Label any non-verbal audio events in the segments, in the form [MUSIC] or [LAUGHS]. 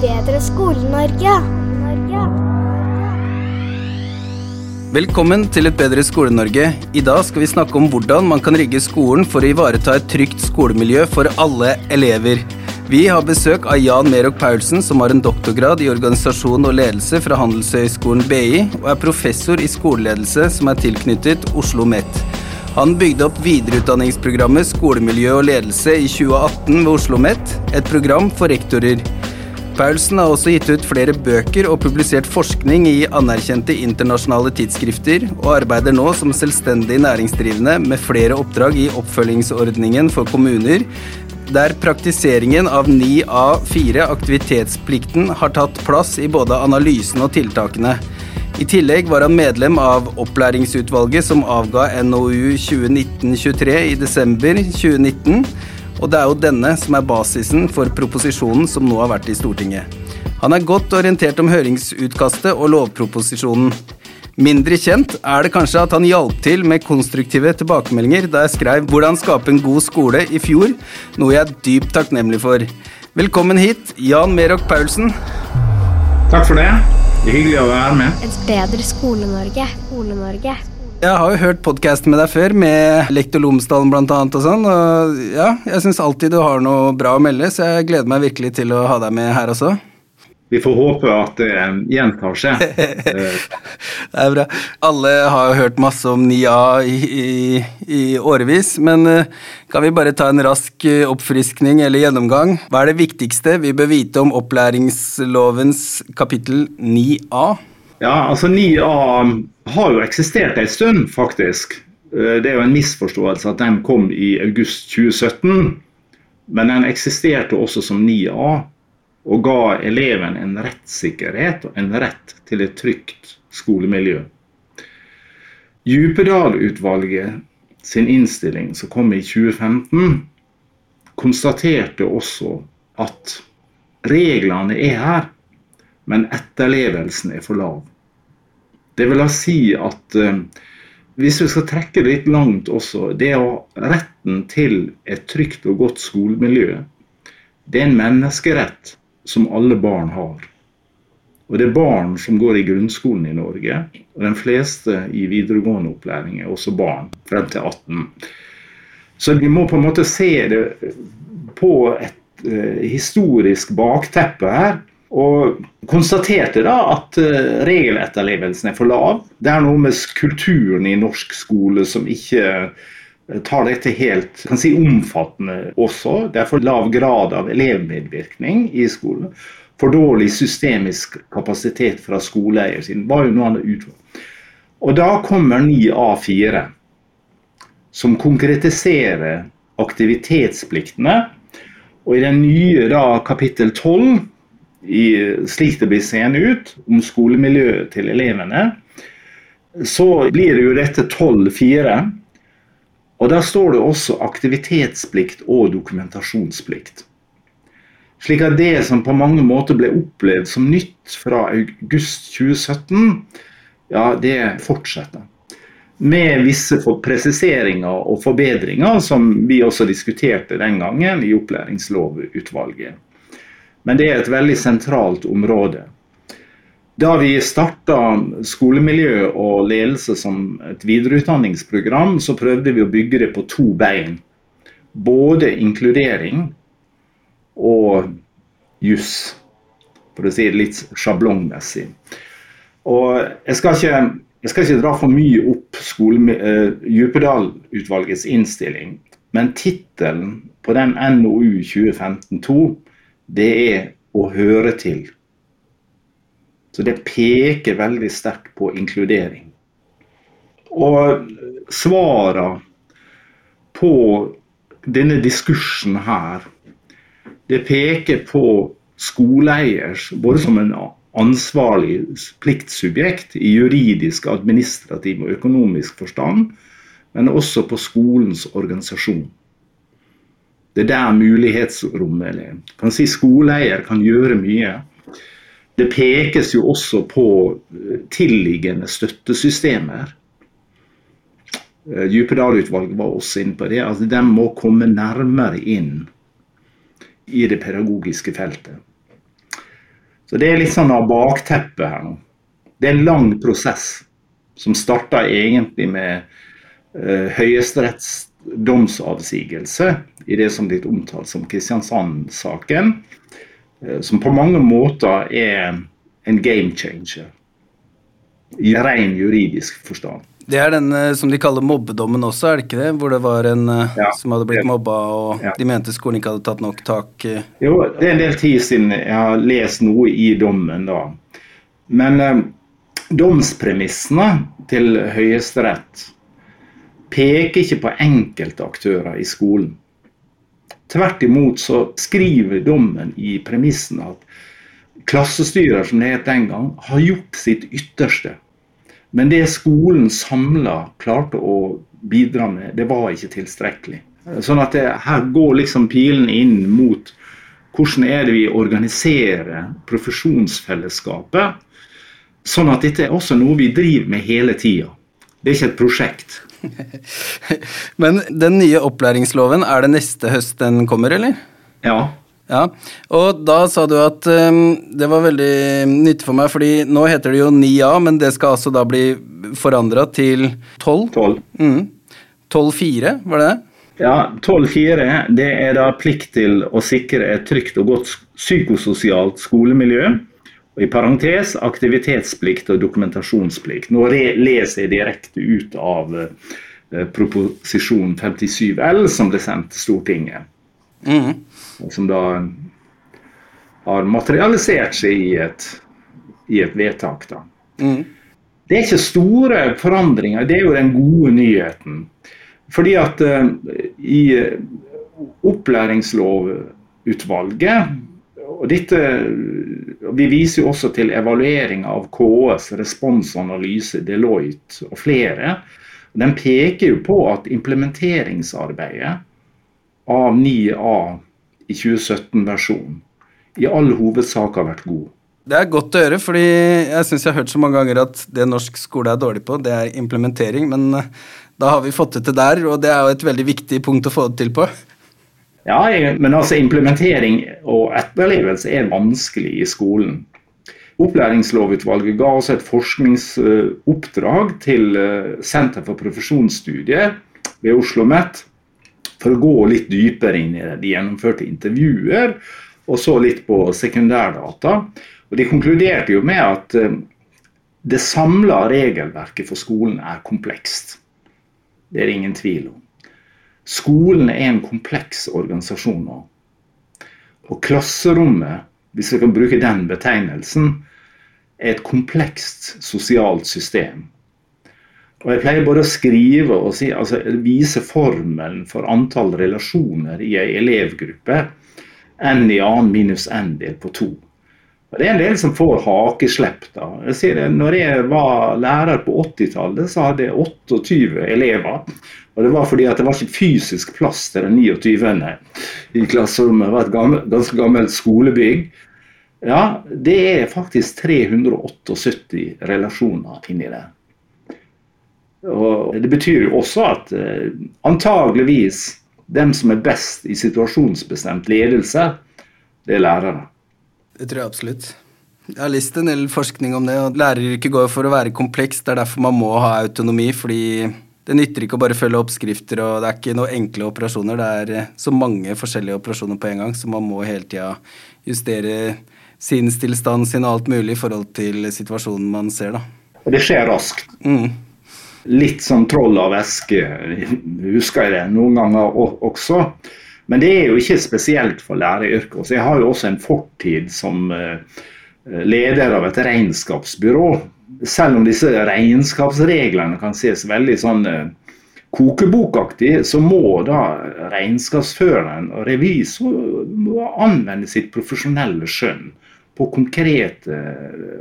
Bedre Skole-Norge. Velkommen til Et bedre Skole-Norge. I dag skal vi snakke om hvordan man kan rigge skolen for å ivareta et trygt skolemiljø for alle elever. Vi har besøk av Jan Merok Paulsen, som har en doktorgrad i organisasjon og ledelse fra Handelshøyskolen BI, og er professor i skoleledelse som er tilknyttet Oslo OsloMet. Han bygde opp videreutdanningsprogrammet Skolemiljø og ledelse i 2018 ved Oslo OsloMet, et program for rektorer. Paulsen har også gitt ut flere bøker og publisert forskning i anerkjente internasjonale tidsskrifter, og arbeider nå som selvstendig næringsdrivende med flere oppdrag i oppfølgingsordningen for kommuner, der praktiseringen av 9A4, aktivitetsplikten, har tatt plass i både analysen og tiltakene. I tillegg var han medlem av opplæringsutvalget som avga NOU 2019-23 i desember 2019, og det er jo denne som er basisen for proposisjonen som nå har vært i Stortinget. Han er godt orientert om høringsutkastet og lovproposisjonen. Mindre kjent er det kanskje at han hjalp til med konstruktive tilbakemeldinger da jeg skrev 'Hvordan skape en god skole' i fjor, noe jeg er dypt takknemlig for. Velkommen hit, Jan Merok Paulsen. Takk for det. Det er hyggelig å være med. Et bedre Skole-Norge. Skole-Norge. Jeg har jo hørt podkasten med deg før, med Lektor Lomsdalen annet og sånn, og ja, jeg syns alltid du har noe bra å melde, så jeg gleder meg virkelig til å ha deg med her også. Vi får håpe at det gjentar seg. [LAUGHS] det er bra. Alle har hørt masse om 9A i, i, i, årevis, men eh, kan vi bare ta en rask eh, oppfriskning eller gjennomgang? Hva er det viktigste vi bør vite om opplæringslovens kapittel 9A? Ja, altså 9A har jo eksistert en stund, faktisk. Eh, det er jo en misforståelse at den kom i august 2017. Men den eksisterte også som 9A og ga eleven en rettssikkerhet og en rett til et trygt skolemiljø. Djupedal-utvalget sin innstilling som kom i 2015, konstaterte også at reglene er her, men etterlevelsen er for lav. Det vil si at uh, hvis vi skal trekke det litt langt også, det å retten til et trygt og godt skolemiljø, det er en menneskerett som alle barn har. Og det er barn som går i grunnskolen i Norge, og de fleste i videregående opplæring er også barn frem til 18. Så vi må på en måte se det på et uh, historisk bakteppe her. Og konstaterte da at uh, regeletterlevelsen er for lav. Det er noe med kulturen i norsk skole som ikke uh, tar dette helt kan si, omfattende også. Det er for lav grad av elevmedvirkning i skolen. For dårlig systemisk kapasitet fra skoleeier siden. var jo noe annet Og da kommer 9A4, som konkretiserer aktivitetspliktene. Og i den nye da, kapittel 12 i, slik det blir seende ut, om skolemiljøet til elevene, så blir det jo dette 12-4. Og der står det også aktivitetsplikt og dokumentasjonsplikt. Slik at det som på mange måter ble opplevd som nytt fra august 2017, ja, det fortsetter. Med visse presiseringer og forbedringer som vi også diskuterte den gangen i opplæringslovutvalget. Men det er et veldig sentralt område. Da vi starta skolemiljø og ledelse som et videreutdanningsprogram, så prøvde vi å bygge det på to bein. Både inkludering og juss, for å si det litt sjablongmessig. Og jeg skal ikke, jeg skal ikke dra for mye opp uh, Djupedal-utvalgets innstilling, men tittelen på den NOU 2015-2 det er å høre til. Så det peker veldig sterkt på inkludering. Og svarene på denne diskursen her, Det peker på skoleeiers, både som en ansvarlig pliktsubjekt i juridisk, administrativ og økonomisk forstand, men også på skolens organisasjon. Det er der mulighetsrommet er. Kan si Skoleeier kan gjøre mye. Det pekes jo også på tilliggende støttesystemer. Djupedal-utvalget var også inne på det. altså De må komme nærmere inn i det pedagogiske feltet. Så Det er litt sånn av bakteppet her nå. Det er en lang prosess som starta egentlig med uh, Høyesteretts domsavsigelse i det som blitt omtalt som Kristiansand-saken, uh, som på mange måter er en game changer i ren juridisk forstand. Det er den uh, som de kaller mobbedommen også, er det ikke det? Hvor det var en uh, ja. som hadde blitt mobba, og ja. de mente skolen ikke hadde tatt nok tak. Jo, det er en del tid siden jeg har lest noe i dommen, da. Men domspremissene til Høyesterett peker ikke på enkeltaktører i skolen. Tvert imot så skriver dommen i premissen at klassestyrer, som det het den gang, har gjort sitt ytterste men det skolen samla klarte å bidra med, det var ikke tilstrekkelig. Sånn at det, her går liksom pilen inn mot hvordan er det vi organiserer profesjonsfellesskapet, sånn at dette er også noe vi driver med hele tida. Det er ikke et prosjekt. [LAUGHS] Men den nye opplæringsloven, er det neste høst den kommer, eller? Ja, ja, og da sa du at um, det var veldig nyttig for meg, fordi nå heter det jo 9A, men det skal altså da bli forandra til 12? 12. Mm. 12-4, var det det? Ja, 12-4 det er da plikt til å sikre et trygt og godt psykososialt skolemiljø. Og I parentes aktivitetsplikt og dokumentasjonsplikt. Nå leser jeg direkte ut av uh, proposisjon 57 L som ble sendt til Stortinget. Mm som da har materialisert seg i et, i et vedtak. Da. Mm. Det er ikke store forandringer, det er jo den gode nyheten. Fordi at uh, i opplæringslovutvalget og dette, Vi viser jo også til evaluering av KS, responsanalyse, Deloitte og flere. Den peker jo på at implementeringsarbeidet av 9A i 2017-versjonen i all hovedsak har vært god. Det er godt å høre, fordi jeg syns jeg har hørt så mange ganger at det norsk skole er dårlig på, det er implementering. Men eh, da har vi fått det til der, og det er jo et veldig viktig punkt å få det til på. Ja, men altså implementering og etterlevelse er vanskelig i skolen. Opplæringslovutvalget ga også et forskningsoppdrag til eh, Senter for profesjonsstudier ved Oslo OsloMet for å gå litt dypere inn i det. De gjennomførte intervjuer, og så litt på sekundærdata. Og De konkluderte jo med at eh, det samla regelverket for skolen er komplekst. Det er det ingen tvil om. Skolen er en kompleks organisasjon nå. Og klasserommet, hvis vi kan bruke den betegnelsen, er et komplekst sosialt system og Jeg pleier bare å skrive og si, altså, vise formelen for antall relasjoner i ei elevgruppe n i annen minus n-del på to. Det er en del som får hakeslepp. da. Jeg sier det, når jeg var lærer på 80-tallet, så hadde jeg 28 elever. Og Det var fordi at det var ikke fysisk plass til den 29. i klasserommet. Det var et gammel, ganske gammelt skolebygg. Ja, det er faktisk 378 relasjoner inni det. Og det betyr jo også at eh, antageligvis dem som er best i situasjonsbestemt ledelse, det er lærere. Det tror jeg absolutt. Jeg har lest en del forskning om det, og læreryrket går for å være komplekst. Det er derfor man må ha autonomi, fordi det nytter ikke å bare følge oppskrifter, og det er ikke noen enkle operasjoner. Det er eh, så mange forskjellige operasjoner på en gang, så man må hele tida justere sinnstilstanden sin og alt mulig i forhold til situasjonen man ser, da. Og det skjer raskt. Mm litt som troll av væske, husker jeg det noen ganger også. Men det er jo ikke spesielt for læreryrket. Jeg har jo også en fortid som eh, leder av et regnskapsbyrå. Selv om disse regnskapsreglene kan ses veldig sånn eh, kokebokaktig så må da regnskapsføreren og revisor anvende sitt profesjonelle skjønn på konkrete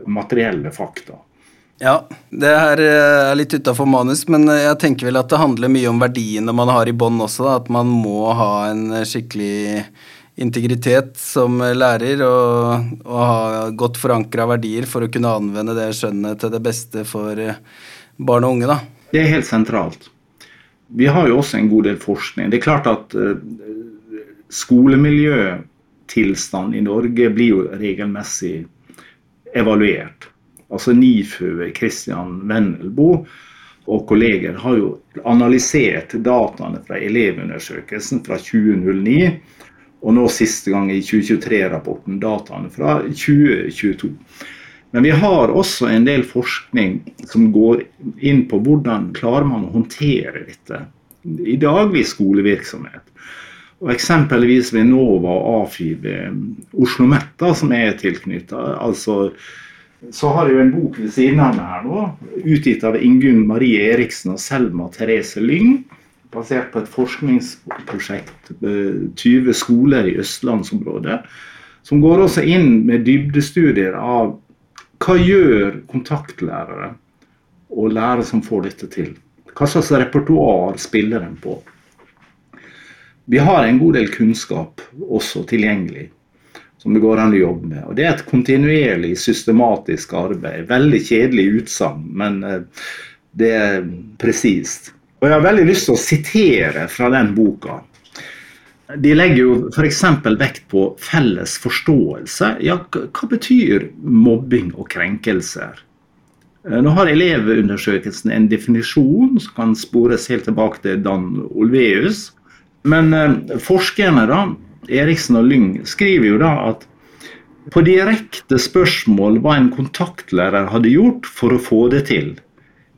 materielle fakta. Ja, det her er litt utafor manus, men jeg tenker vel at det handler mye om verdiene man har i bånn også. Da. At man må ha en skikkelig integritet som lærer og, og ha godt forankra verdier for å kunne anvende det skjønnet til det beste for barn og unge. da. Det er helt sentralt. Vi har jo også en god del forskning. Det er klart at skolemiljøtilstanden skolemiljøtilstand i Norge blir jo regelmessig evaluert. Altså NIFU, Christian Vennelbo og kolleger har jo analysert dataene fra Elevundersøkelsen fra 2009, og nå siste gang i 2023-rapporten dataene fra 2022. Men vi har også en del forskning som går inn på hvordan klarer man å håndtere dette i daglig skolevirksomhet. Og Eksempelvis ved NOVA og AFI ved Oslo Metta, som er tilknytta. Altså, så har jeg jo en bok ved siden av meg her nå, utgitt av Ingunn Marie Eriksen og Selma Therese Lyng. Basert på et forskningsprosjekt med 20 skoler i østlandsområdet. Som går også inn med dybdestudier av hva gjør kontaktlærere og lærere som får dette til? Hva slags repertoar spiller en på? Vi har en god del kunnskap også tilgjengelig som det går an å jobbe med. Og Det er et kontinuerlig, systematisk arbeid. Veldig kjedelig utsagn, men eh, det er presist. Og Jeg har veldig lyst til å sitere fra den boka. De legger jo f.eks. vekt på felles forståelse. Ja, hva betyr mobbing og krenkelser? Eh, nå har Elevundersøkelsen en definisjon som kan spores helt tilbake til Dan Olveus. Men eh, forskerne, da, Eriksen og Lyng, skriver jo da at på direkte spørsmål hva en kontaktlærer hadde gjort for å få det til,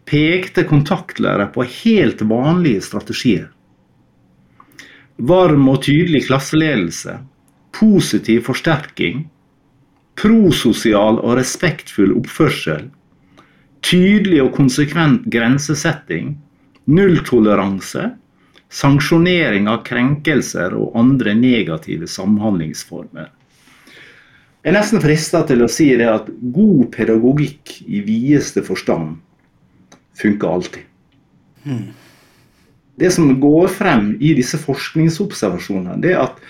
pekte kontaktlærer på helt vanlige strategier. Varm og tydelig klasseledelse. Positiv forsterking. Prososial og respektfull oppførsel. Tydelig og konsekvent grensesetting. Nulltoleranse. Sanksjonering av krenkelser og andre negative samhandlingsformer. Jeg er nesten frista til å si det at god pedagogikk i videste forstand funker alltid. Hmm det som går frem i disse forskningsobservasjonene, det er at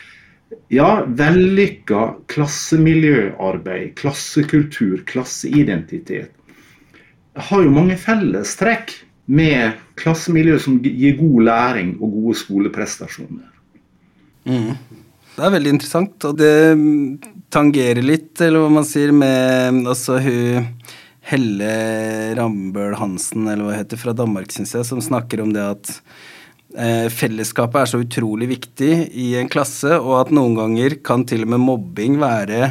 ja, vellykka klassemiljøarbeid, klassekultur, klasseidentitet har jo mange fellestrekk med klassemiljø som gir god læring og gode skoleprestasjoner. Mm. Det er veldig interessant, og det tangerer litt, eller hva man sier, med altså hun Helle Rambøl Hansen, eller hva det heter, fra Danmark, syns jeg, som snakker om det at Eh, fellesskapet er så utrolig viktig i en klasse, og at noen ganger kan til og med mobbing være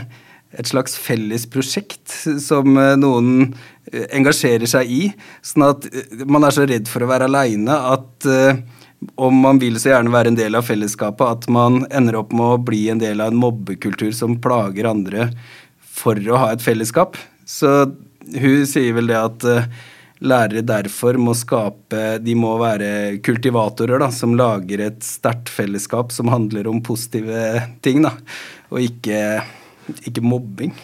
et slags felles prosjekt som eh, noen eh, engasjerer seg i. Sånn at man er så redd for å være aleine at om man vil så gjerne være en del av fellesskapet, at man ender opp med å bli en del av en mobbekultur som plager andre for å ha et fellesskap. Så hun sier vel det at lærere derfor må skape De må være kultivatorer da, som lager et sterkt fellesskap som handler om positive ting, da, og ikke, ikke mobbing.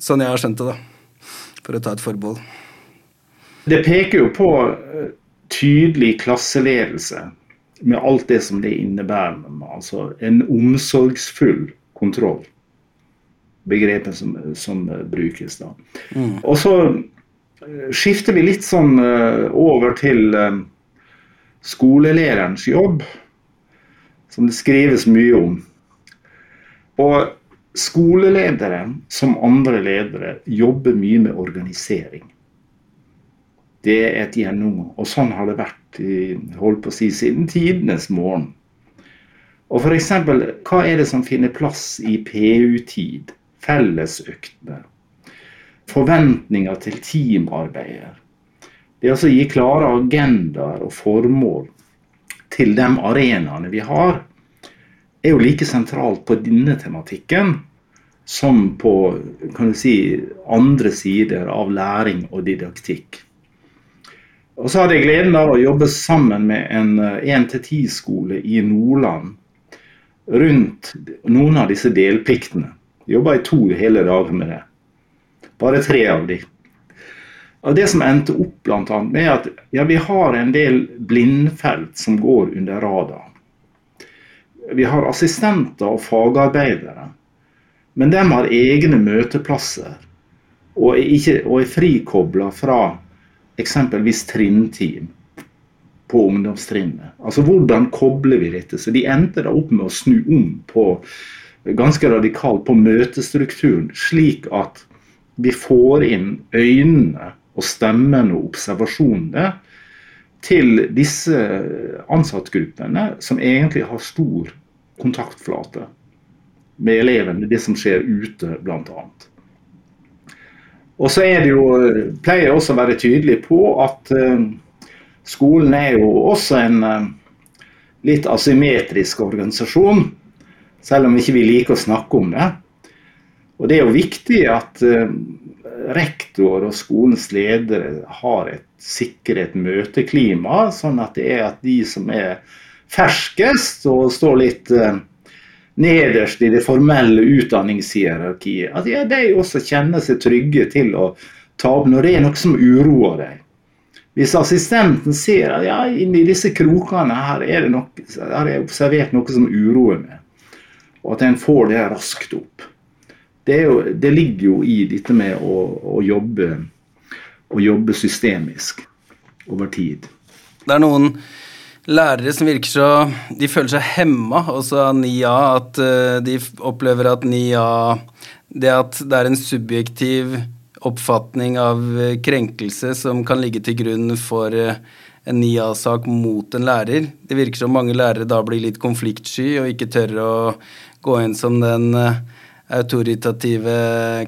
Sånn jeg har skjønt det, da, for å ta et forbehold. Det peker jo på eh, tydelig klasseledelse med alt det som det innebærer. Altså en omsorgsfull kontroll. Begrepet som, som brukes da. Mm. Og så skifter vi litt sånn eh, over til skolelederens jobb, som det skrives mye om. Og skoleledere, som andre ledere, jobber mye med organisering. Det er et gjennomgå. Og sånn har det vært i, holdt på å si, siden tidenes morgen. Og f.eks. hva er det som finner plass i PU-tid? Fellesøktene forventninger til teamarbeider. Det å gi klare agendaer og formål til de arenaene vi har, er jo like sentralt på denne tematikken som på kan du si, andre sider av læring og didaktikk. Og så hadde jeg gleden av å jobbe sammen med en 1-10-skole i Nordland rundt noen av disse delpliktene. Jobba i to hele dager med det. Bare tre av de. Og Det som endte opp annet med at ja, vi har en del blindfelt som går under radaren. Vi har assistenter og fagarbeidere, men de har egne møteplasser og er, ikke, og er frikobla fra eksempelvis trinnteam på ungdomstrinnet. Altså Hvordan kobler vi dette? Så De endte da opp med å snu om på ganske radikalt på møtestrukturen, slik at vi får inn øynene og stemmen og observasjonene til disse ansattgruppene, som egentlig har stor kontaktflate med elevene, det som skjer ute, bl.a. Og så er det jo, pleier jeg også å være tydelig på at uh, skolen er jo også en uh, litt asymmetrisk organisasjon, selv om ikke vi liker å snakke om det. Og det er jo viktig at uh, rektor og skolens ledere har et sikret møteklima, sånn at det er at de som er ferskest og står litt nederst i det formelle utdanningshierarkiet, at ja, de også kjenner seg trygge til å ta opp når det er noe som uroer deg. Hvis assistenten ser at ja, inni disse krokene her er det noe, har jeg observert noe som uroer meg, og at en får det raskt opp det, jo, det, ligger jo i dette med å, å, jobbe, å jobbe systemisk over tid. Det er noen lærere som virker så De føler seg hemma også av 9A, At uh, de opplever at 9A Det at det er en subjektiv oppfatning av uh, krenkelse som kan ligge til grunn for en 9A-sak mot en lærer. Det virker som mange lærere da blir litt konfliktsky og ikke tør å gå inn som den autoritative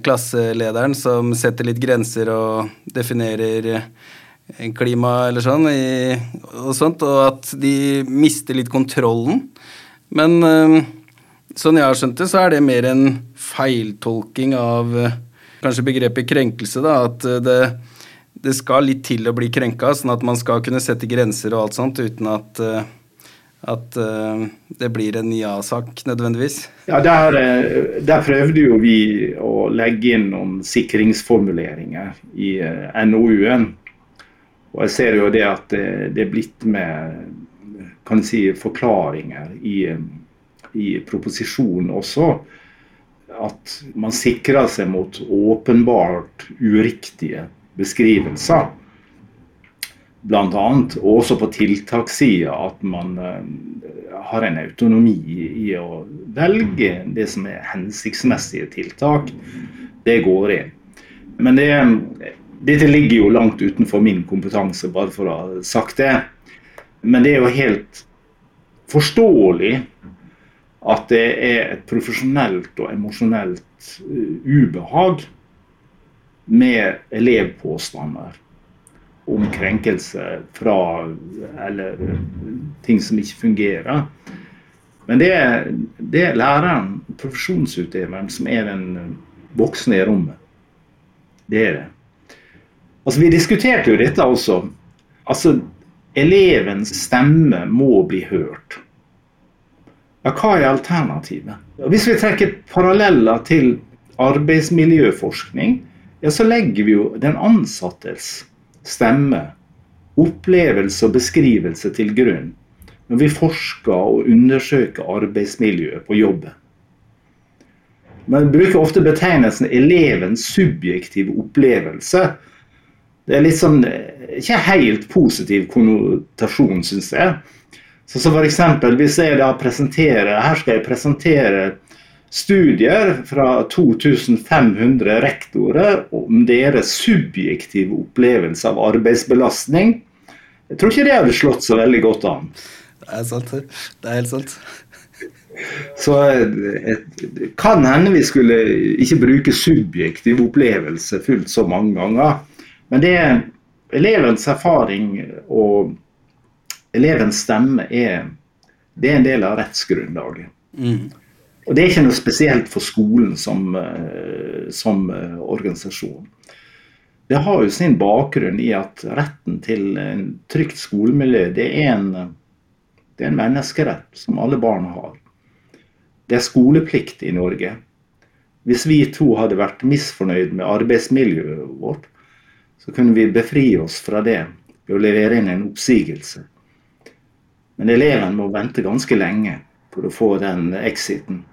klasselederen som setter litt grenser og definerer klima eller sånn, i, og sånt, og at de mister litt kontrollen. Men øh, sånn jeg har skjønt det, så er det mer en feiltolking av øh, kanskje begrepet krenkelse, da. At øh, det, det, skal litt til å bli krenka, sånn at man skal kunne sette grenser og alt sånt uten at at det blir en ja-sak nødvendigvis? Ja, der, eh, der, prøvde jo vi å legge inn noen sikringsformuleringer i eh, NOU-en. Og jeg ser jo det at det, er blitt med kan si, forklaringer i, i proposisjonen også. At man sikrer seg mot åpenbart uriktige beskrivelser bl.a. Og også på tiltakssida at man uh, har en autonomi i å velge det som er hensiktsmessige tiltak. Det går inn. Men det, dette ligger jo langt utenfor min kompetanse, bare for å ha sagt det. Men det er jo helt forståelig at det er et profesjonelt og emosjonelt uh, ubehag med elevpåstander om krenkelse fra Eller ting som ikke fungerer. Men det er, det er læreren, profesjonsutøveren, som er den voksne i rommet. Det er det. Altså, Vi diskuterte jo dette også. Altså, elevens stemme må bli hørt. Ja, hva er alternativet? Hvis vi trekker paralleller til arbeidsmiljøforskning, ja, så legger vi jo den ansattes stemme, opplevelse og beskrivelse til grunn når vi forsker og undersøker arbeidsmiljøet på jobben. Man bruker ofte betegnelsen 'elevens subjektive opplevelse'. Det er litt sånn, ikke helt positiv konnotasjon, syns jeg. Så, så for eksempel, hvis jeg da presenterer, Her skal jeg presentere studier fra 2500 rektorer om deres subjektive opplevelse av arbeidsbelastning. Jeg tror ikke det hadde slått så veldig godt an. Det er sant. Det er helt sant. Så eh, kan hende vi skulle ikke bruke subjektiv opplevelse fullt så mange ganger. Men det er elevens erfaring og elevens stemme er, det er en del av rettsgrunnlaget. Mm. Og det er ikke noe spesielt for skolen som, eh, som eh, organisasjon. det har jo sin bakgrunn i at retten til en trygt skolemiljø det er en, det er en menneskerett som alle barn har. Det er skoleplikt i Norge. Hvis vi to hadde vært misfornøyd med arbeidsmiljøet vårt, så kunne vi befri oss fra det ved å levere inn en oppsigelse. Men eleven må vente ganske lenge for å få den exiten.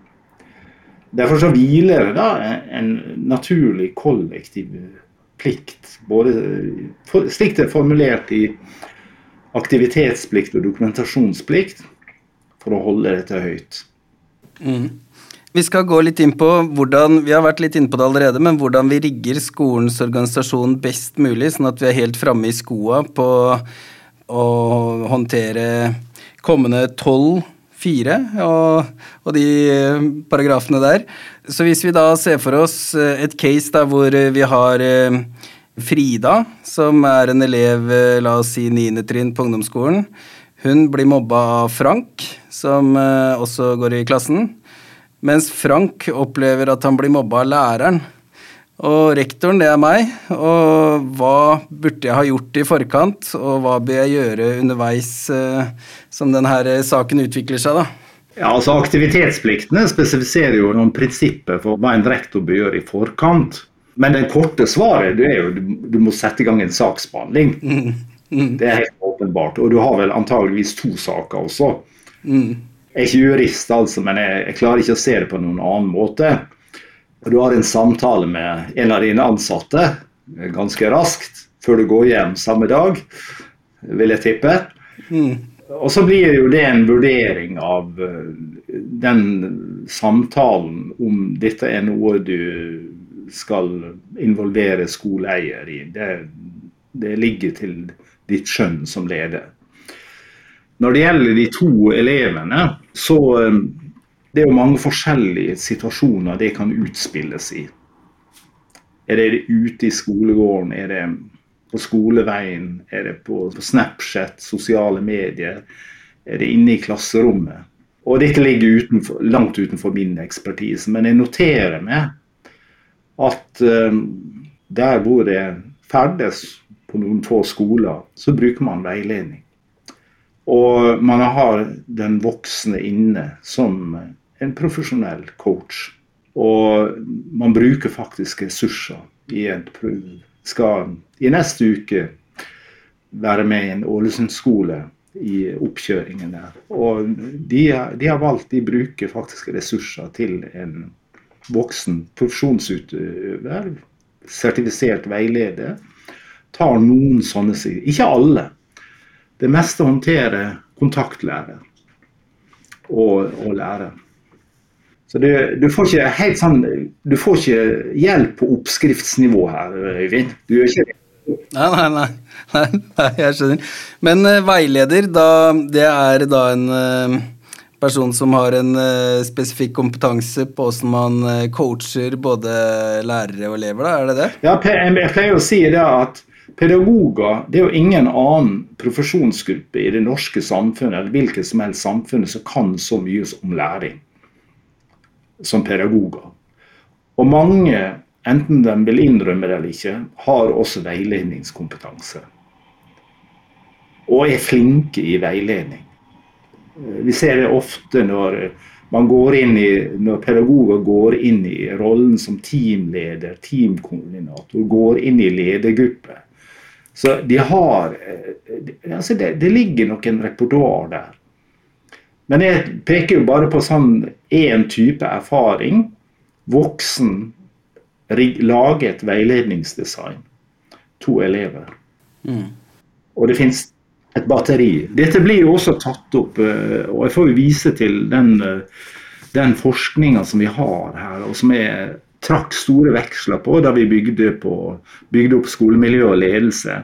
Derfor så hviler det da en naturlig kollektiv plikt, både slik det er formulert i aktivitetsplikt og dokumentasjonsplikt, for å holde dette høyt. Mm. Vi skal gå litt inn på hvordan vi har vært litt inne på det allerede, men hvordan vi rigger skolens organisasjon best mulig, sånn at vi er helt framme i skoa på å håndtere kommende 12-4 og, og, de paragrafene der. Så hvis vi da ser for oss eh, et case der hvor vi har eh, Frida, som er en elev, eh, la oss si 9. trinn på ungdomsskolen. Hun blir mobba av Frank, som også går i klassen. Mens Frank opplever at han blir mobba av læreren. Og rektoren, det er meg. Og hva burde jeg ha gjort i forkant, og hva bør jeg gjøre underveis eh, som denne saken utvikler seg, da? Ja, altså Aktivitetspliktene spesifiserer jo noen prinsipper for hva en rektor bør gjøre i forkant. Men det korte svaret det er jo du, du må sette i gang en saksbehandling. Mm. Mm. Det er helt åpenbart. Og du har vel antageligvis to saker også. Mm. Jeg er ikke jurist, altså, men jeg, jeg, klarer ikke å se det på noen annen måte. Du har en samtale med en av dine ansatte ganske raskt før du går hjem samme dag, vil jeg tippe. Mm. Og så blir jo det en vurdering av eh, den samtalen, om dette er noe du skal involvere skoleeier i. Det, det ligger til ditt skjønn som leder. Når det gjelder de to elevene, så eh, det er jo mange forskjellige situasjoner det kan utspilles i. Er det ute i skolegården, er det på skoleveien, er det på Snapchat, sosiale medier, er det inne i klasserommet? Og dette ligger utenfor, langt utenfor min ekspertise, men jeg noterer meg at um, der hvor det ferdes på noen få skoler, så bruker man veiledning. Og man har den voksne inne som en profesjonell coach. Og man bruker faktisk ressurser i en skal i neste uke være med i en Ålesund-skole i oppkjøringen der. Og de, de, har valgt, de bruker faktisk ressurser til en voksen profesjonsutøver, sertifisert veileder, tar noen sånne. Ikke alle. Det meste håndterer kontaktlærer og, og lærer. Så du, du, får ikke helt sånn Du får ikke hjelp på oppskriftsnivå her, Øyvind. Du gjør ikke det. Nei, nei, nei, nei, nei jeg skjønner. Men uh, veileder, da, det er da en uh, person som har en uh, spesifikk kompetanse på hvordan man coacher både lærere og elever, da, er det det? Ja, jeg pleier å si det at pedagoger det er jo ingen annen profesjonsgruppe i det norske samfunnet eller hvilket som helst samfunnet som kan så mye om læring som pedagoger. Og mange, enten de vil innrømme det eller ikke, har også veiledningskompetanse. Og er flinke i veiledning. Vi ser det ofte når, man går inn i, når pedagoger går inn i rollen som teamleder, teamkoordinator, går inn i ledergruppe. Så de har altså det, det ligger nok en repertoar der. Men jeg peker jo bare på sånn én type erfaring. Voksen laget et veiledningsdesign. To elever. Mm. Og det finnes et batteri. Dette blir jo også tatt opp, eh, og jeg får jo vise til den, eh, den forskninga som vi har her, og som jeg trakk store veksler på da vi bygde, på, bygde opp skolemiljø og ledelse.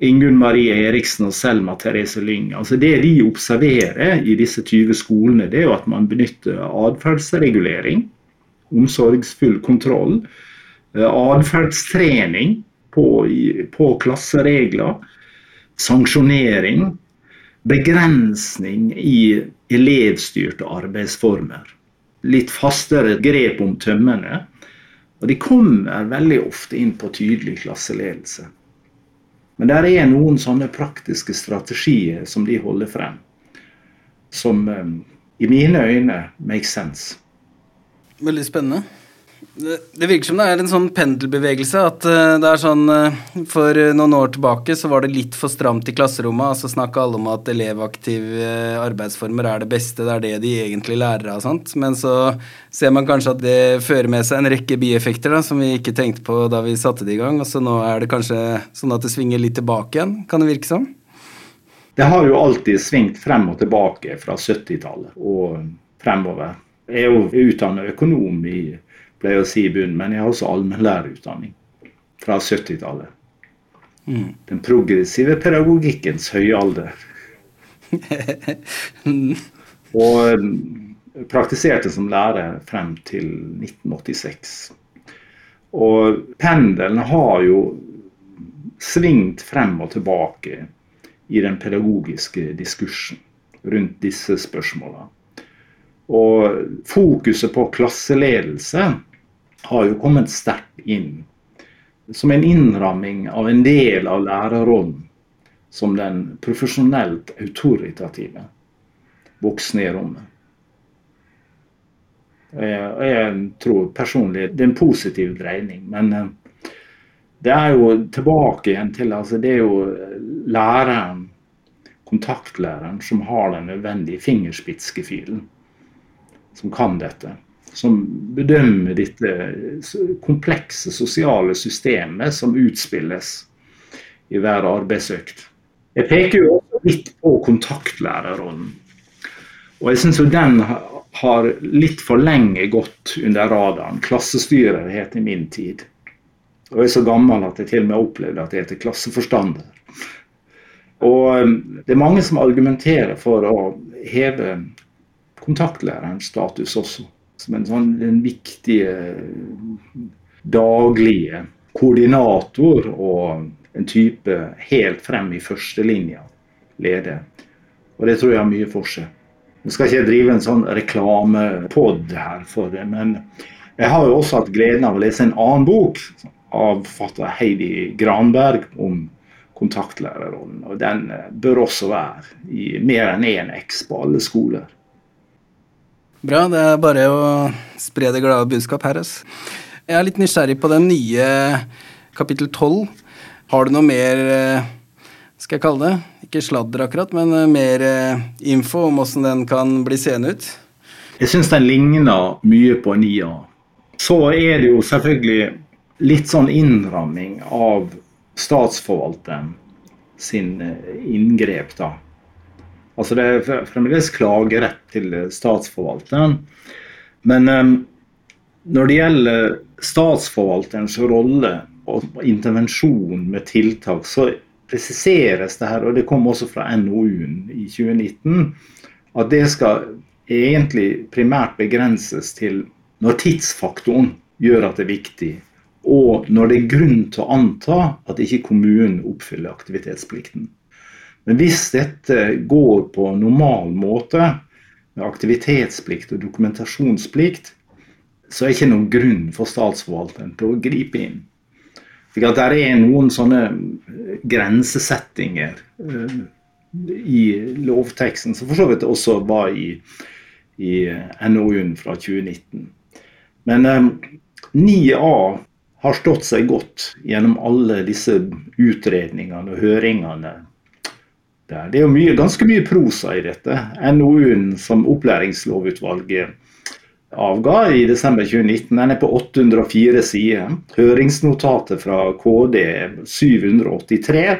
Ingunn Marie Eriksen og Selma Therese Lyng. Altså det de observerer i disse 20 skolene, det er jo at man benytter atferdsregulering, omsorgsfull kontroll, eh, atferdstrening på, på klasseregler, sanksjonering, begrensning i elevstyrte arbeidsformer. Litt fastere grep om tømmene. Og de kommer veldig ofte inn på tydelig klasseledelse. Men der er noen sånne praktiske strategier som de holder frem, som um, i mine øyne makes sense. Veldig spennende. Det, virker som det er en sånn pendelbevegelse. At uh, det er sånn uh, For noen år tilbake så var det litt for stramt i klasserommet. Altså snakka alle om at elevaktive arbeidsformer er det beste, det er det de egentlig lærer av. Sant? Men så ser man kanskje at det fører med seg en rekke bieffekter da, som vi ikke tenkte på da vi satte det i gang. Og så nå er det kanskje sånn at det svinger litt tilbake igjen. Kan det virke som? Det har jo alltid svingt frem og tilbake fra 70-tallet og fremover. Jeg er jo utdannet økonom i pleier å si i bunnen, men jeg har også allmennlærerutdanning fra 70-tallet. Mm. Den progressive pedagogikkens høye alder. [LAUGHS] og um, praktiserte som lærer frem til 1986. Og pendelen har jo svingt frem og tilbake i den pedagogiske diskursen rundt disse spørsmålene. Og fokuset på klasseledelse har jo kommet sterkt inn som en innramming av en del av lærerrollen som den profesjonelt autoritative voksne i rommet. Jeg, jeg tror personlig det er en positiv dreining, men eh, det er jo tilbake igjen til altså Det er jo læreren, kontaktlæreren, som har den nødvendige fingerspitzgefühlen, som kan dette som bedømmer dette komplekse sosiale systemet som utspilles i hver arbeidsøkt. Jeg peker jo litt på kontaktlærerrollen. Og jeg syns den har litt for lenge gått under radaren. Klassestyrer het i min tid. Og jeg er så gammel at jeg til og med opplevde at jeg heter klasseforstander. Og um, det er mange som argumenterer for å heve kontaktlærerens status også som en sånn den viktige daglige koordinator og en type helt frem i førstelinja leder. Og det tror jeg har mye for seg. Nå skal ikke jeg drive en sånn reklamepod her for det, men jeg har jo også hatt gleden av å lese en annen bok av Heidi Granberg om kontaktlærerrollen. Og den bør også være i mer enn én X på alle skoler. Bra. Det er bare å spre det glade budskap her. Altså. Jeg er litt nysgjerrig på den nye kapittel 12. Har du noe mer eh, skal jeg kalle det? Ikke sladder akkurat, men eh, mer eh, info om åssen den kan bli seende ut? Jeg syns den ligner mye på 9A. Så er det jo selvfølgelig litt sånn innramming av statsforvalteren sin inngrep, da. Altså Det er fremdeles klagerett til statsforvalteren. Men um, når det gjelder statsforvalterens rolle og intervensjon med tiltak, så presiseres det her, og det kom også fra NOU-en i 2019, at det skal egentlig primært begrenses til når tidsfaktoren gjør at det er viktig, og når det er grunn til å anta at ikke kommunen oppfyller aktivitetsplikten. Men hvis dette går på normal måte, med aktivitetsplikt og dokumentasjonsplikt, så er det ikke noen grunn for statsforvalteren til å gripe inn. For det er noen sånne grensesettinger uh, i lovteksten, som for så vidt også var i, i NOU-en fra 2019. Men um, eh, 9A har stått seg godt gjennom alle disse utredningene og høringene det er jo mye, ganske mye prosa i dette. NOU-en som opplæringslovutvalget avga i desember 2019, den er på 804 sider. Høringsnotatet fra KD 783,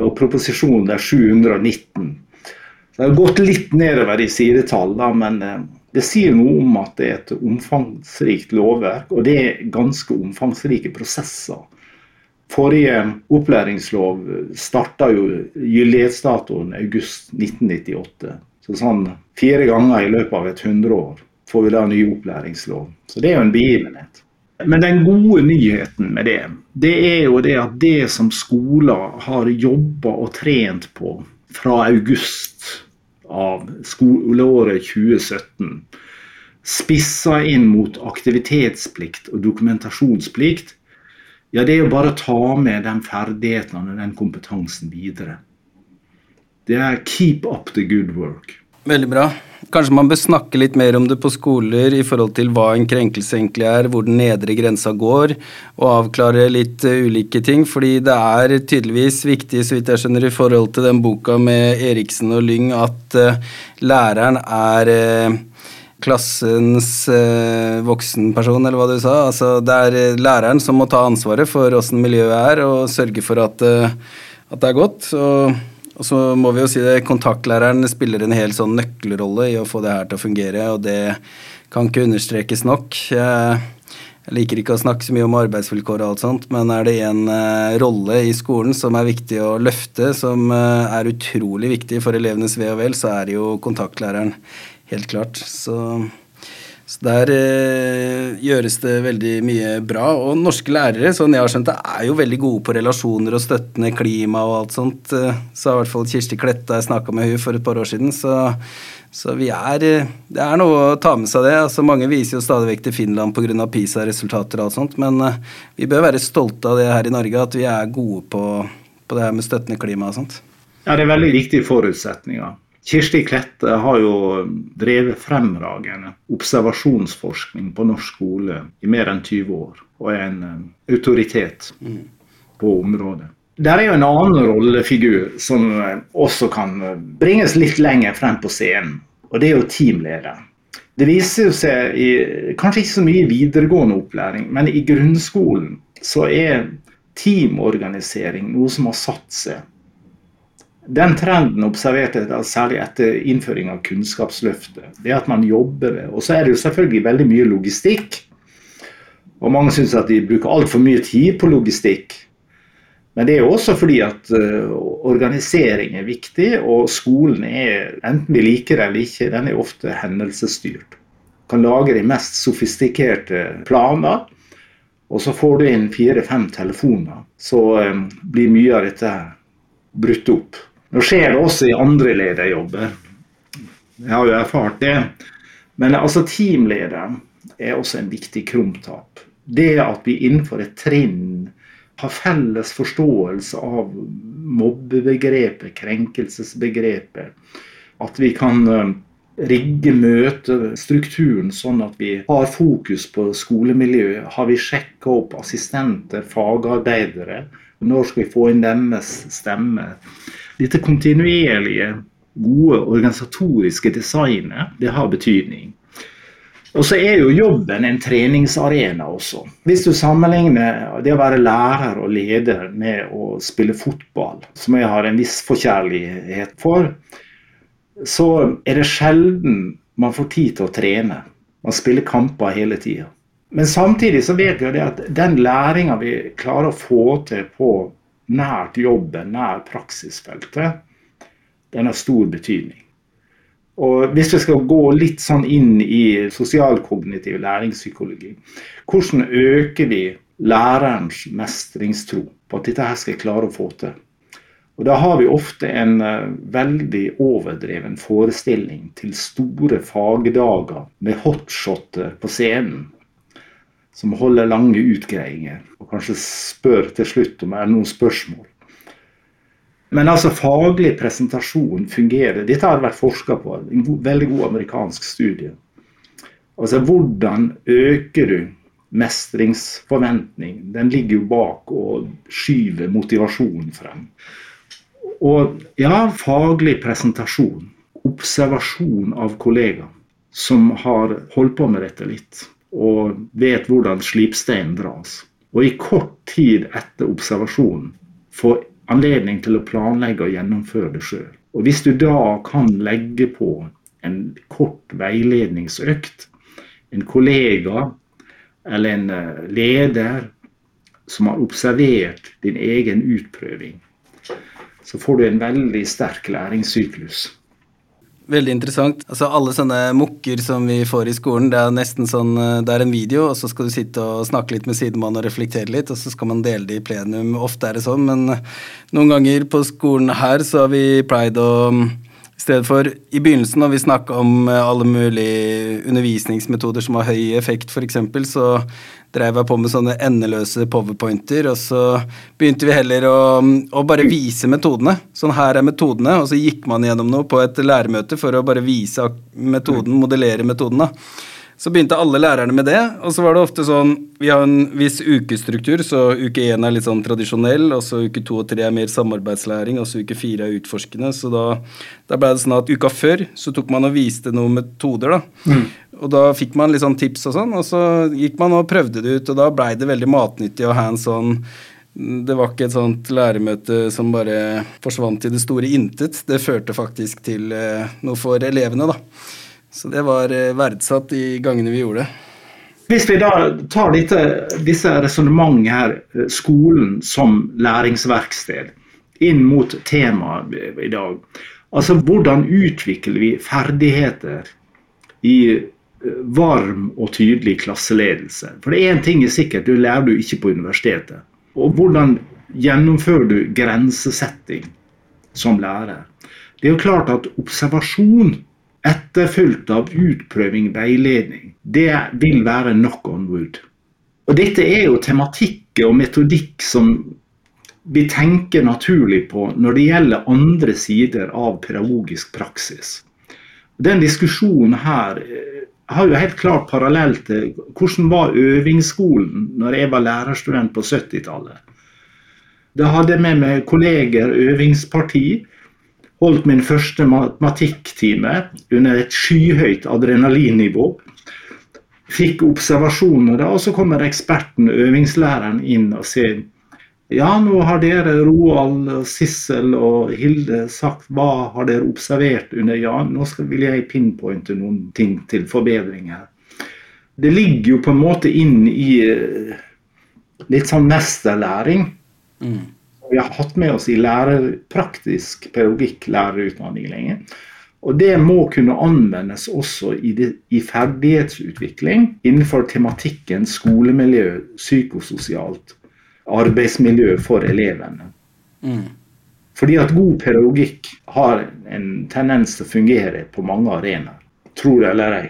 og proposisjonen er 719. Det har gått litt nedover i sidetall, men eh, det sier noe om at det er et omfangsrikt lovverk, og det er ganske omfangsrike prosesser Forrige opplæringslov starta jo gyldighetsdatoen august 1998. Så sånn fire ganger i løpet av et hundreår får vi da ny opplæringslov. Så det er jo en begivenhet. Men den gode nyheten med det, det er jo det at det som skoler har jobba og trent på fra august av skoleåret 2017, spissa inn mot aktivitetsplikt og dokumentasjonsplikt, ja, det er jo bare å ta med de ferdighetene og den kompetansen videre. Det er keep up the good work. Veldig bra. Kanskje man bør snakke litt mer om det på skoler i forhold til hva en krenkelse egentlig er, hvor den nedre grensa går, og avklare litt uh, ulike ting. Fordi det er tydeligvis viktig, så vidt jeg skjønner, i forhold til den boka med Eriksen og Lyng, at uh, læreren er uh, klassens voksenperson, eller hva du sa. Altså, det er læreren som må ta ansvaret for åssen miljøet er, og sørge for at, at det er godt. og og så må vi jo si det, Kontaktlæreren spiller en hel sånn nøkkelrolle i å få det her til å fungere, og det kan ikke understrekes nok. Jeg, liker ikke å snakke så mye om arbeidsvilkår og alt sånt, men er det en rolle i skolen som er viktig å løfte, som er utrolig viktig for elevenes ve og vel, så er det jo kontaktlæreren. Helt klart. Så så der eh, gjøres det veldig mye bra. Og norske lærere, sånn jeg har skjønt det, er jo veldig gode på relasjoner og støttende klima og alt sånt. Så har i hvert fall Kirsti Kletta, jeg snakka med henne for et par år siden. Så, så er eh, Det er noe å ta med seg det. Altså, mange viser jo stadig vekk til Finland pga. PISA-resultater og alt sånt, men eh, vi bør være stolte av det her i Norge, at vi er gode på, på det her med støttende klima og sånt. Ja, det er veldig viktige forutsetninger. Kirsti Klette har jo drevet fremragende observasjonsforskning på norsk skole i mer enn 20 år, og er en eh, autoritet på området. Der er jo en annen rollefigur som eh, også kan eh, bringes litt lenger frem på scenen, og det er jo teamlederen. Det viser seg i, kanskje ikke så mye i videregående opplæring, men i grunnskolen så er teamorganisering noe som har satt seg den trenden observerte jeg særlig etter innføring av Kunnskapsløftet. Det at man jobber med Og så er det jo selvfølgelig veldig mye logistikk. Og mange syns at de bruker altfor mye tid på logistikk. Men det er jo også fordi at uh, organisering er viktig, og skolen er, enten vi liker det eller ikke, den er ofte hendelsesstyrt. Kan lage de mest sofistikerte planer, og så får du inn fire-fem telefoner. Så um, blir mye av dette brutt opp. Nå skjer det også i andre lederjobber. Jeg har jo erfart det. Men altså teamlederen er også en viktig krumtap. Det at vi innenfor et trinn har felles forståelse av mobbebegrepet, krenkelsesbegrepet. At vi kan eh, rigge møtestrukturen sånn at vi har fokus på skolemiljøet. Har vi sjekka opp assistenter, fagarbeidere? Når skal vi få inn deres stemme? Dette kontinuerlige, gode organisatoriske designet, det har betydning. Og så er jo jobben en treningsarena også. Hvis du sammenligner det å være lærer og leder med å spille fotball, som jeg har en viss forkjærlighet for, så er det sjelden man får tid til å trene. Man spiller kamper hele tida. Men samtidig så vet vi at den læringa vi klarer å få til på nært jobben, nær praksisfeltet, den har stor betydning. Og Hvis vi skal gå litt sånn inn i sosialkognitiv læringspsykologi, hvordan øker vi lærerens mestringstro på at dette her skal jeg klare å få til? Og Da har vi ofte en uh, veldig overdreven forestilling til store fagdager med hotshotter på scenen som holder lange utgreiinger, og kanskje spør til slutt om det er noen spørsmål. Men altså faglig presentasjon fungerer. Dette har vært forska på. En god, veldig god amerikansk studie. Altså Hvordan øker du mestringsforventning? Den ligger jo bak og skyver motivasjonen frem. Og ja, faglig presentasjon. Observasjon av kollegaer som har holdt på med dette litt og vet hvordan slipsteinen dras. Og i kort tid etter observasjonen få anledning til å planlegge og gjennomføre det sjøl. Hvis du da kan legge på en kort veiledningsøkt, en kollega eller en eh, leder som har observert din egen utprøving, så får du en veldig sterk læringssyklus. Veldig interessant. Altså Alle sånne mukker som vi får i skolen, det er nesten sånn eh, Det er en video, og så skal du sitte og snakke litt med sidemannen og reflektere litt, og så skal man dele det i plenum. Ofte er det sånn, men noen ganger på skolen her så har vi pleid å mm, I stedet for i begynnelsen, når vi snakka om eh, alle mulige undervisningsmetoder som har høy effekt, f.eks., så drev jeg på med sånne endeløse powerpointer, og så begynte vi heller å, å, bare vise metodene. Sånn her er metodene, og så gikk man gjennom noe på et læremøte for å bare vise metoden, modellere metoden. da. Så begynte alle lærerne med det, og så var det ofte sånn Vi har en viss ukestruktur, så uke én er litt sånn tradisjonell, og så uke to og tre er mer samarbeidslæring, og så uke fire er utforskende. Så da, da ble det sånn at uka før så tok man og viste noen metoder, da. Mm. Og da fikk man litt sånn tips og sånn, og så gikk man og prøvde det ut, og da blei det veldig matnyttig å ha en sånn det var ikke et sånt læremøte som bare forsvant i det store intet. Det førte faktisk til eh, noe for elevene, da. Så det var eh, verdsatt de gangene vi gjorde det. Hvis vi da tar dette, disse resonnementene her, eh, skolen som læringsverksted, inn mot temaet i dag. Altså hvordan utvikler vi ferdigheter i eh, varm og tydelig klasseledelse? For det er én ting er sikkert, du lærer du ikke på universitetet. Og hvordan gjennomfører du grensesetting som lærer? Det er jo klart at observasjon etterfulgt av utprøving, veiledning. Det vil være knock on wood. Og dette er jo tematikk og metodikk som vi tenker naturlig på når det gjelder andre sider av pedagogisk praksis. Den diskusjonen her eh, har jo helt klart parallell til hvordan var øvingsskolen når jeg var lærerstudent på 70-tallet. Da hadde jeg med meg kolleger øvingsparti holdt min første matematikktime under et skyhøyt adrenalinnivå. Fikk observasjoner, da, og så kommer eksperten, øvingslæreren, inn og sier ja, nå har dere, Roald, Sissel og Hilde, sagt hva har dere observert under ja. Nå skal, vil jeg pinpointe noen ting til forbedringer. Det ligger jo på en måte inn i eh, litt sånn mesterlæring. Mm vi har hatt med oss i lærer, praktisk pedagogikk, lærerutdanning lenge. Og det må kunne anvendes også i, det, i, ferdighetsutvikling innenfor tematikken skolemiljø, psykososialt arbeidsmiljø for elevene. Mm. Fordi at god pedagogikk har en tendens til å fungere på mange arenaer. Tror det eller ei.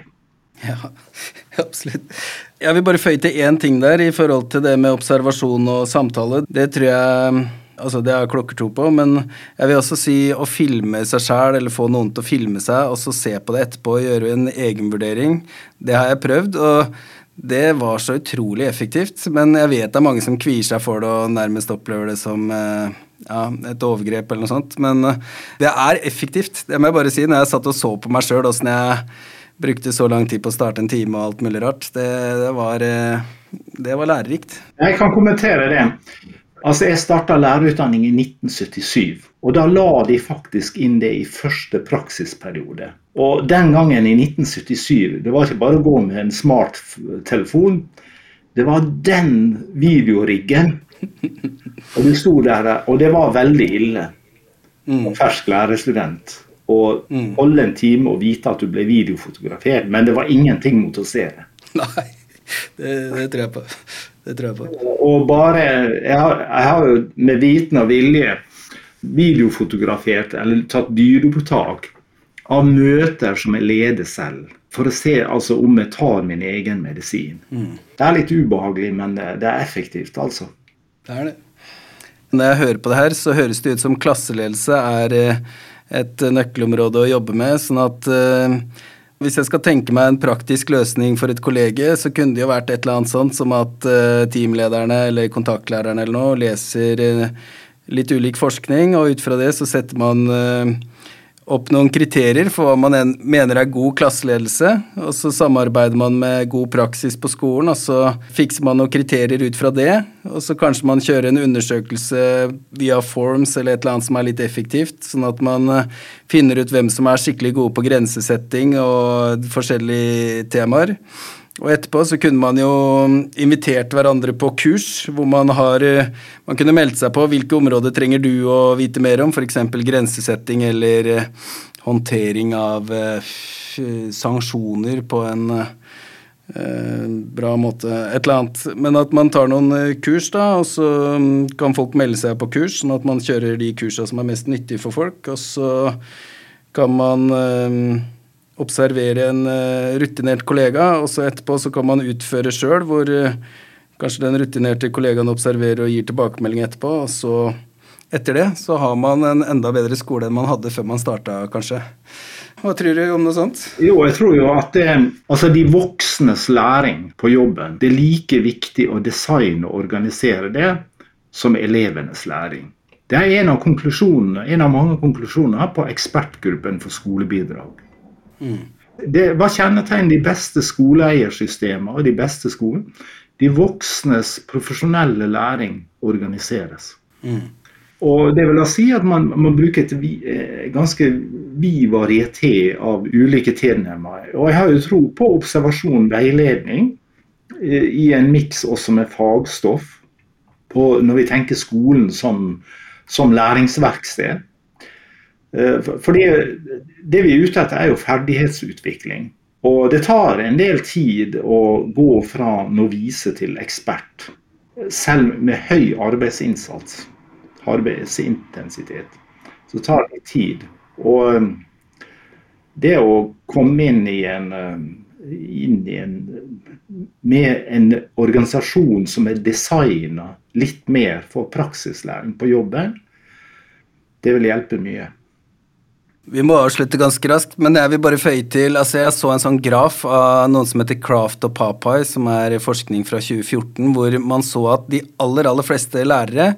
Ja, [LAUGHS] absolutt. Jeg vil bare føye til én ting der i forhold til det med observasjon og samtale. Det tror jeg Altså, det har jeg klokkertro på, men jeg vil også si å filme seg sjæl, eller få noen til å filme seg, og så se på det etterpå og gjøre en egenvurdering. Det har jeg prøvd, og det var så utrolig effektivt. Men jeg vet det er mange som kvier seg for det og nærmest opplever det som eh, ja, et overgrep eller noe sånt. Men eh, det er effektivt, det må jeg bare si. Når jeg satt og så på meg sjøl åssen jeg brukte så lang tid på å starte en time og alt mulig rart, det, det, var, eh, det var lærerikt. Jeg kan kommentere det. Altså, Jeg starta lærerutdanning i 1977, og da la de faktisk inn det i første praksisperiode. Og den gangen i 1977, det var ikke bare å gå med en smarttelefon. Det var den videoriggen. [LAUGHS] Og du sto der, og det var veldig ille. Og Fersk lærerstudent. Å mm. holde en time og vite at du ble videofotografert, men det var ingenting mot å se det. Nei, det, det tror jeg på. Det tror jeg på. Og bare Jeg har, jeg har jo med viten og vilje videofotografert eller tatt dyreopptak av møter som jeg leder selv. For å se altså, om jeg tar min egen medisin. Mm. Det er litt ubehagelig, men det, det, er effektivt, altså. Det er det. Når jeg hører på det her, så høres det ut som klasseledelse er eh, et nøkkelområde å jobbe med. sånn at uh, hvis jeg skal tenke meg en praktisk løsning for et kollege, så kunne det jo vært et eller annet sånt som at uh, teamlederne eller kontaktlærerne eller noe leser uh, litt ulik forskning, og ut fra det så setter man uh, opp noen kriterier for hva man mener er god klasseledelse, og så samarbeider man med god praksis på skolen, og så fikser man noen kriterier ut fra det, og så kanskje man kjører en undersøkelse via Forms eller et eller annet som er litt effektivt, sånn at man eh, finner ut hvem som er skikkelig gode på grensesetting og forskjellige temaer. Og etterpå så kunne man jo invitert hverandre på kurs hvor man har Man kunne meldt seg på hvilke områder trenger du å vite mer om, f.eks. grensesetting eller eh, håndtering av eh, sanksjoner på en bra måte. Et eller annet. Men at man tar noen kurs, da, og så kan folk melde seg på kurs, sånn at man kjører de kursene som er mest nyttige for folk. Og så kan man eh, observere en eh, rutinert kollega, og så etterpå så kan man utføre sjøl, hvor eh, kanskje den rutinerte kollegaen observerer og gir tilbakemelding etterpå, og så etter det så har man en enda bedre skole enn man hadde før man starta, kanskje. Hva tror du om noe sånt? Jo, jeg tror jo at det, altså de voksnes læring på jobben, det er like viktig å designe og organisere det som elevenes læring. Det er en av, konklusjonene, en av mange konklusjoner på ekspertgruppen for skolebidrag. Mm. Det, hva kjennetegner de beste skoleeiersystemene og de beste skolene? De voksnes profesjonelle læring organiseres. Mm. Og det vil da si at man, man bruker et eh, ganske vid varieté av ulike tilnærminger. Og jeg har jo tro på observasjon, veiledning, eh, i en miks også med fagstoff. På, når vi tenker skolen som, som læringsverksted. Eh, for det, det, vi er ute etter, er jo ferdighetsutvikling. Og det tar en del tid å gå fra novise til ekspert, selv med høy arbeidsinnsats arbeidsintensitet. Så tar det tid. Og um, det å komme inn i en, inn i en med en organisasjon som er designa litt mer for praksislæring på jobben, det vil hjelpe mye. Vi må avslutte ganske raskt, men jeg vil bare føye til altså Jeg så en sånn graf av noen som heter Craft og Papai, som er forskning fra 2014, hvor man så at de aller, aller fleste lærere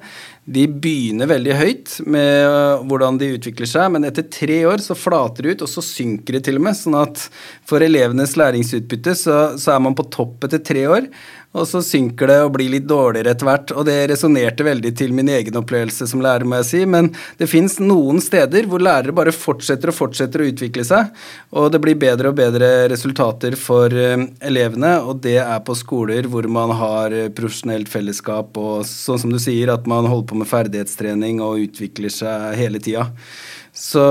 de begynner veldig høyt med øh, hvordan de utvikler seg, men etter tre år så flater det ut, og så synker det til og med. Sånn at for elevenes læringsutbytte så, så er man på topp etter tre år, og så synker det og blir litt dårligere etter hvert. Og det resonnerte veldig til min egen opplevelse som lærer, må jeg si. Men det fins noen steder hvor lærere bare fortsetter og fortsetter å utvikle seg, og det blir bedre og bedre resultater for uh, elevene, og det er på skoler hvor man har uh, profesjonelt fellesskap, og sånn som du sier, at man holder på med ferdighetstrening og utvikler seg hele tida. Så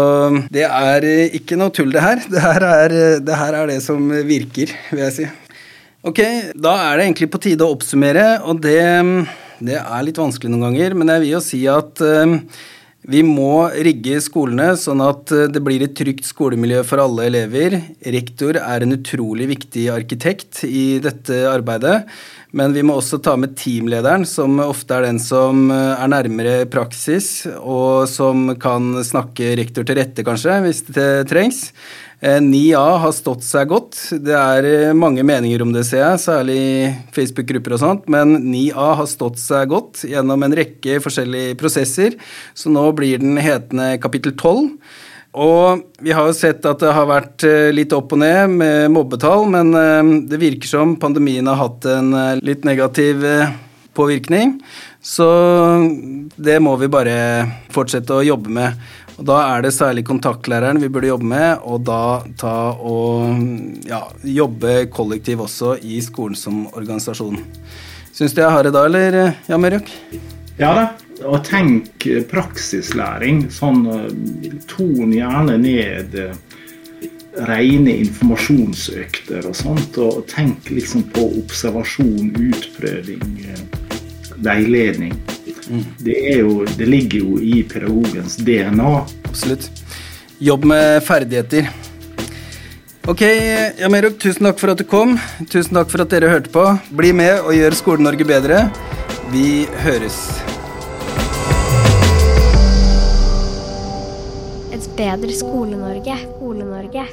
det er uh, ikke noe tull, det her. Det her er det, her er det som virker, vil jeg si. Ok, da er det egentlig på tide å oppsummere, og det, det er litt vanskelig noen ganger, men jeg vil jo si at uh, vi må rigge skolene sånn at eh, det blir et trygt skolemiljø for alle elever. Rektor er en utrolig viktig arkitekt i dette arbeidet. Men vi må også ta med teamlederen, som ofte er den som eh, er nærmere praksis, og som kan snakke rektor til rette, kanskje, hvis det trengs. 9A eh, har stått seg godt. Det er eh, mange meninger om det, ser jeg, særlig Facebook-grupper og sånt, men 9A har stått seg godt gjennom en rekke forskjellige prosesser, så nå blir den hetende kapittel 12. Og vi har jo sett at det har vært eh, litt opp og ned med mobbetall, men det virker som pandemien har hatt en litt negativ påvirkning. Så det må vi bare fortsette å jobbe med. Og Da er det særlig kontaktlæreren vi burde jobbe med, og da ta og ja, jobbe kollektiv også i skolen som organisasjon. Syns du jeg har det da, eller Jan Mørjok? Ja da. Og tenk praksislæring. Sånn ton gjerne ned rene informasjonsøkter og sånt, og tenk liksom på observasjon, utprøving, veiledning. Det, jo, det ligger jo i pedagogens DNA. Absolutt. Jobb med ferdigheter. Ok, Jamerok, tusen takk for at du kom. Tusen takk for at dere hørte på. Bli med og gjør Skole-Norge bedre. Vi høres. Et bedre Skole-Norge. Skole-Norge.